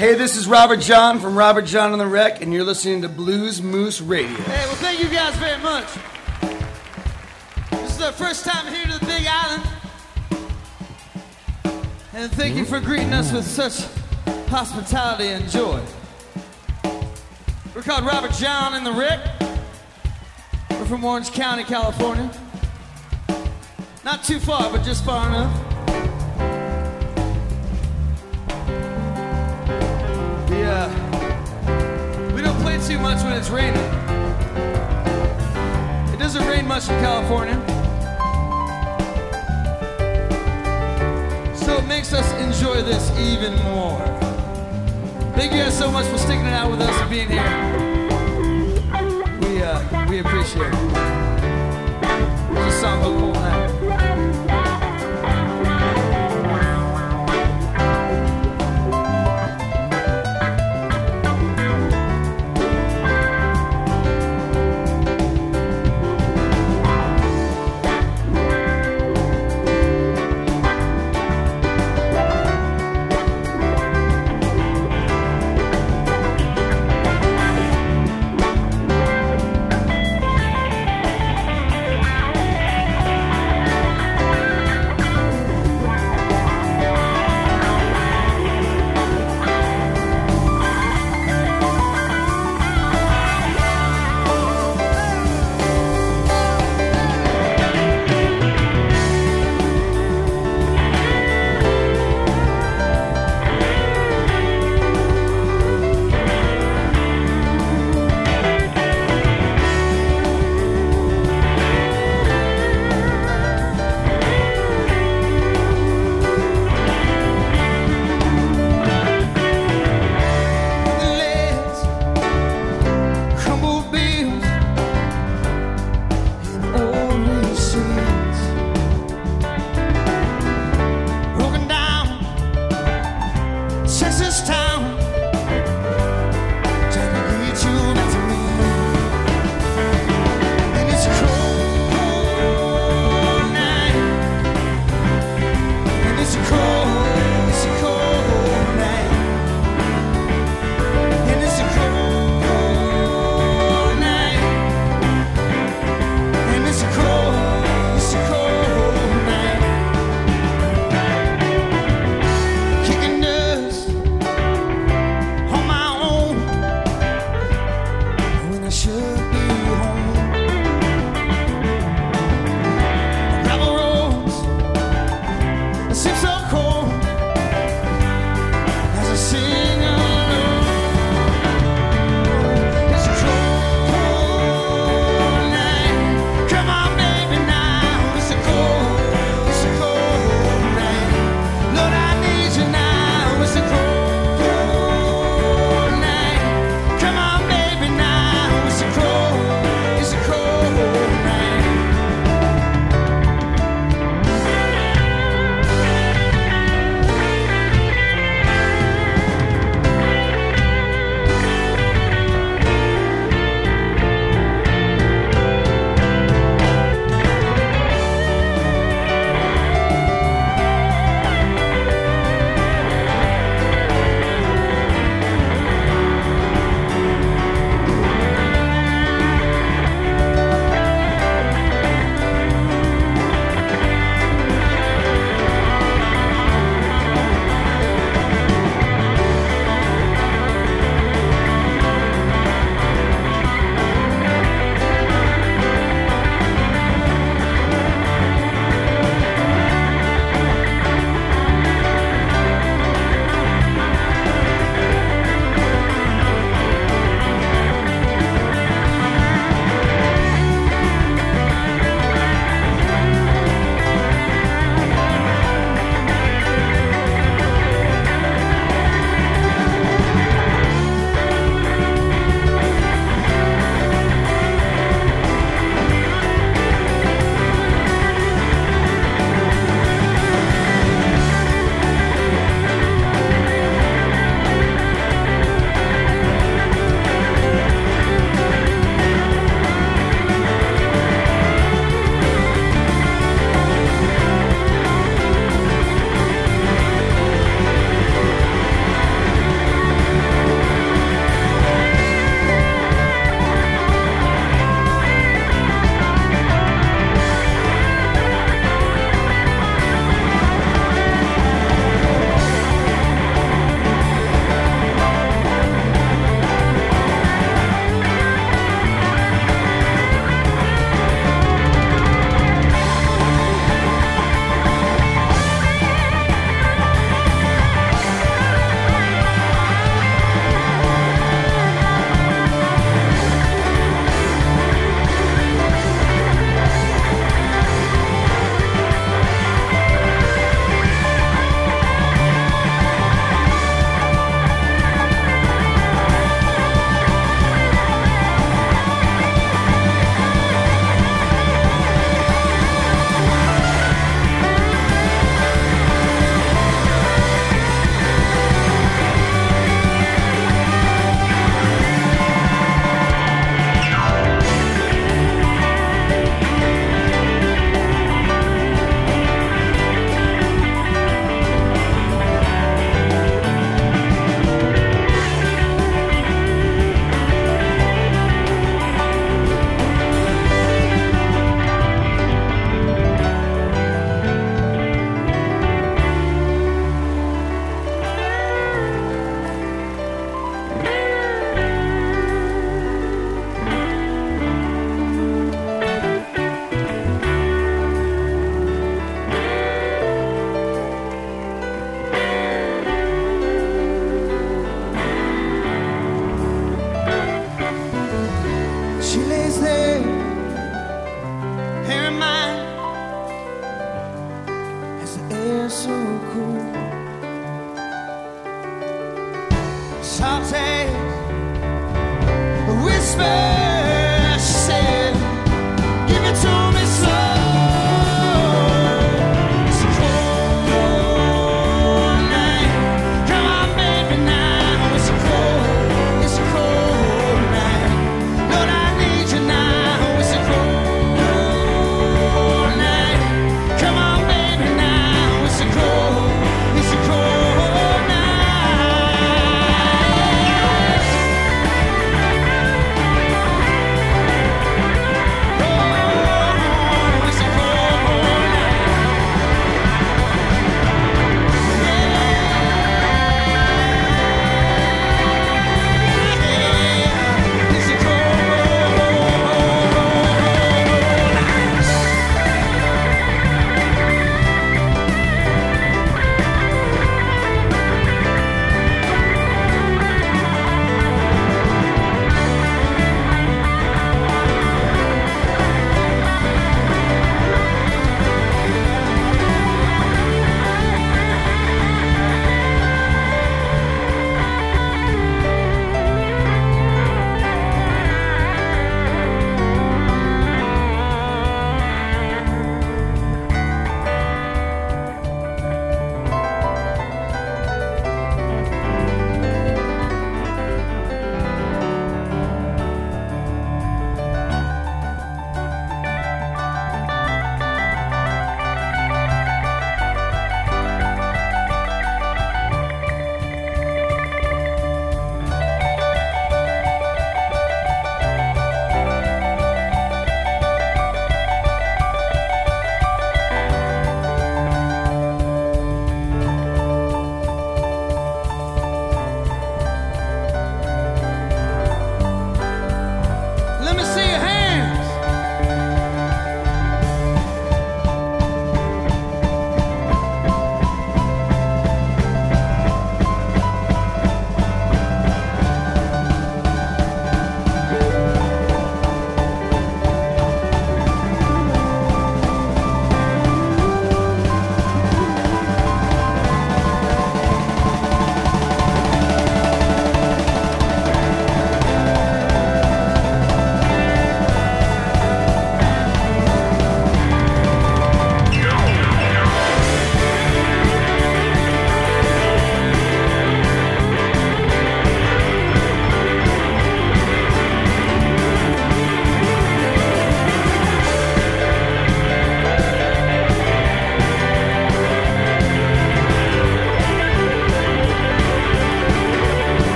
Hey, this is Robert Jon from Robert Jon on the Wreck, and you're listening to Blues Moose Radio. Hey, well, thank you guys very much. This is our first time here to the Big Island. And thank you hmm? for greeting us with such hospitality and joy. We're called Robert Jon and the Wreck. We're from Orange County, California. Not too far, but just far enough. Too much when it's raining. It doesn't rain much in California. So it makes us enjoy this even more. Thank you guys so much for sticking it out with us and being here. We, uh, we appreciate it. There's a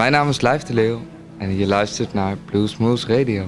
Mijn naam is Lijf de Leeuw en je luistert naar Blues Moose Radio.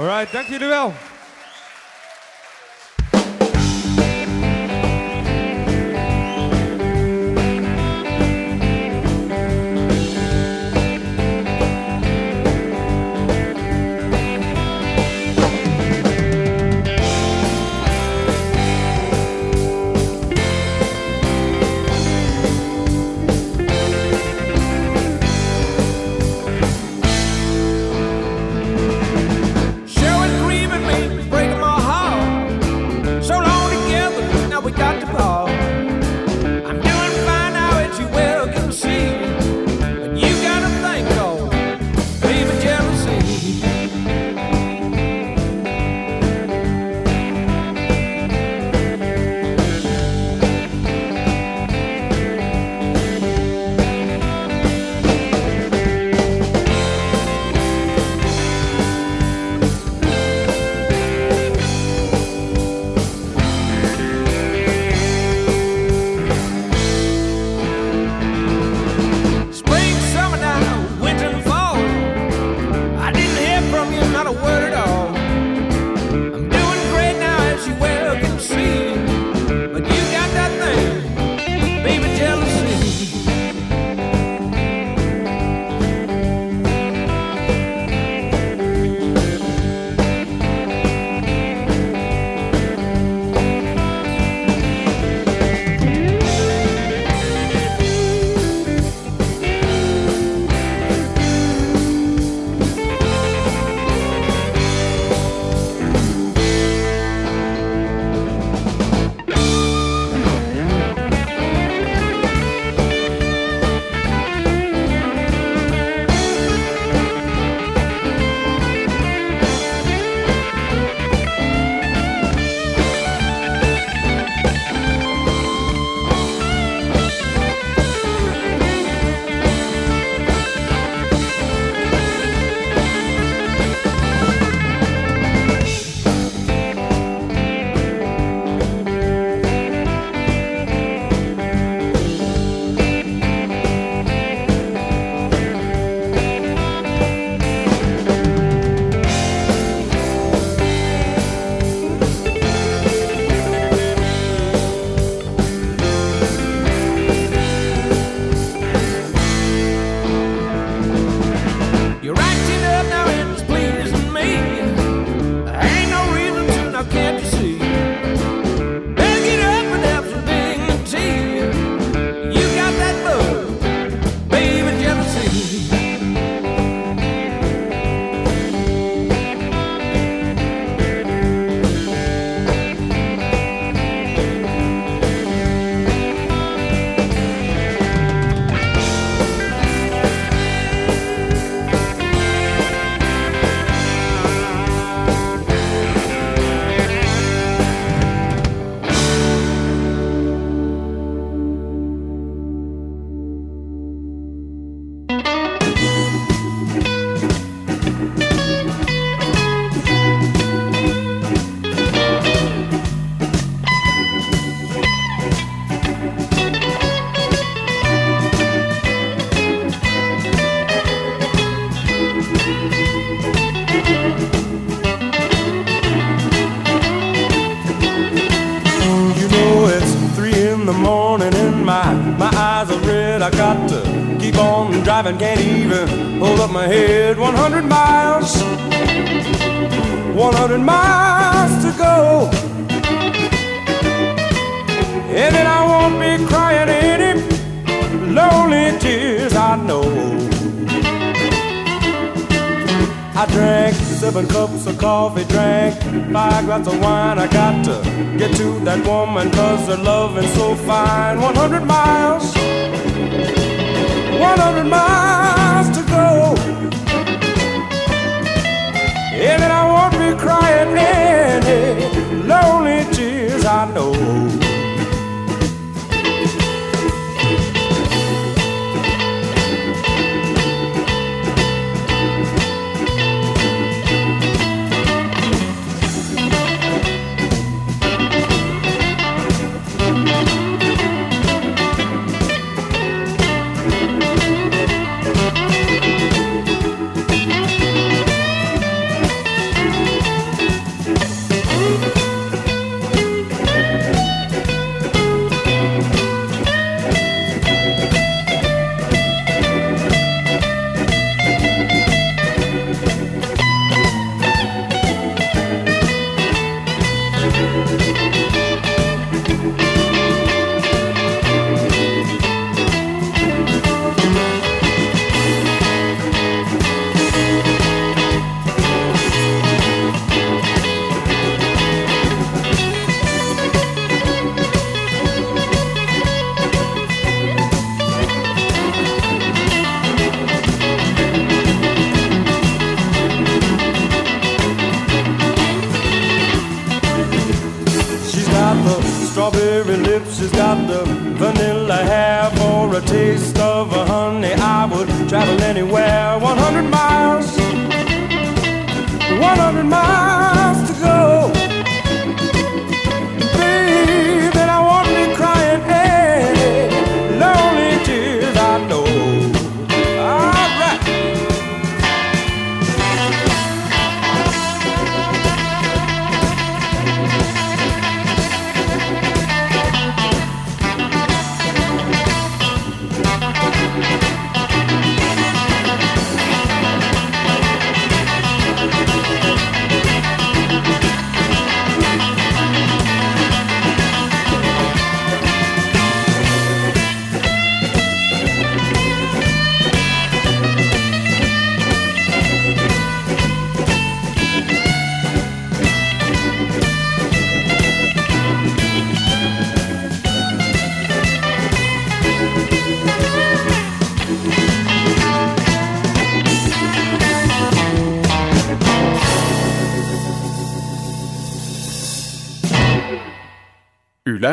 Alright, dank jullie wel. I got to keep on driving, can't even hold up my head. 100 miles, 100 miles to go, and then I won't be crying any lonely tears. I know. I drank seven cups of coffee, drank five glasses of wine. I got to get to that woman cause her loving's so fine. 100 miles, 100 miles to go. And I won't be crying any lonely tears, I know.